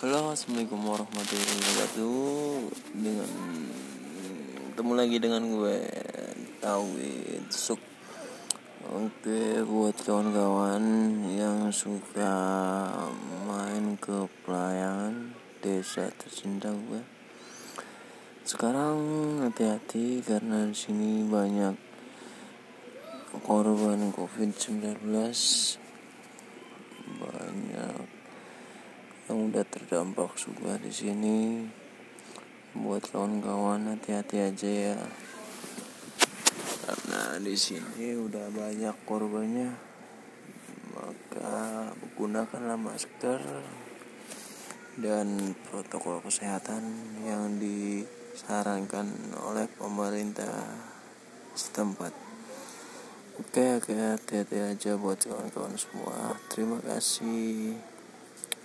Halo assalamualaikum warahmatullahi wabarakatuh. Dengan Ketemu lagi dengan gue Tauhid Suk. Oke buat kawan-kawan Yang suka Main ke pelayangan Desa tercinta gue Sekarang hati-hati Karena di sini banyak Korban COVID-19 Banyak yang udah terdampak juga di sini buat kawan-kawan hati-hati aja ya. Karena di sini udah banyak korbannya maka gunakanlah masker dan protokol kesehatan yang disarankan oleh pemerintah setempat. Oke oke hati-hati aja buat kawan-kawan semua. Terima kasih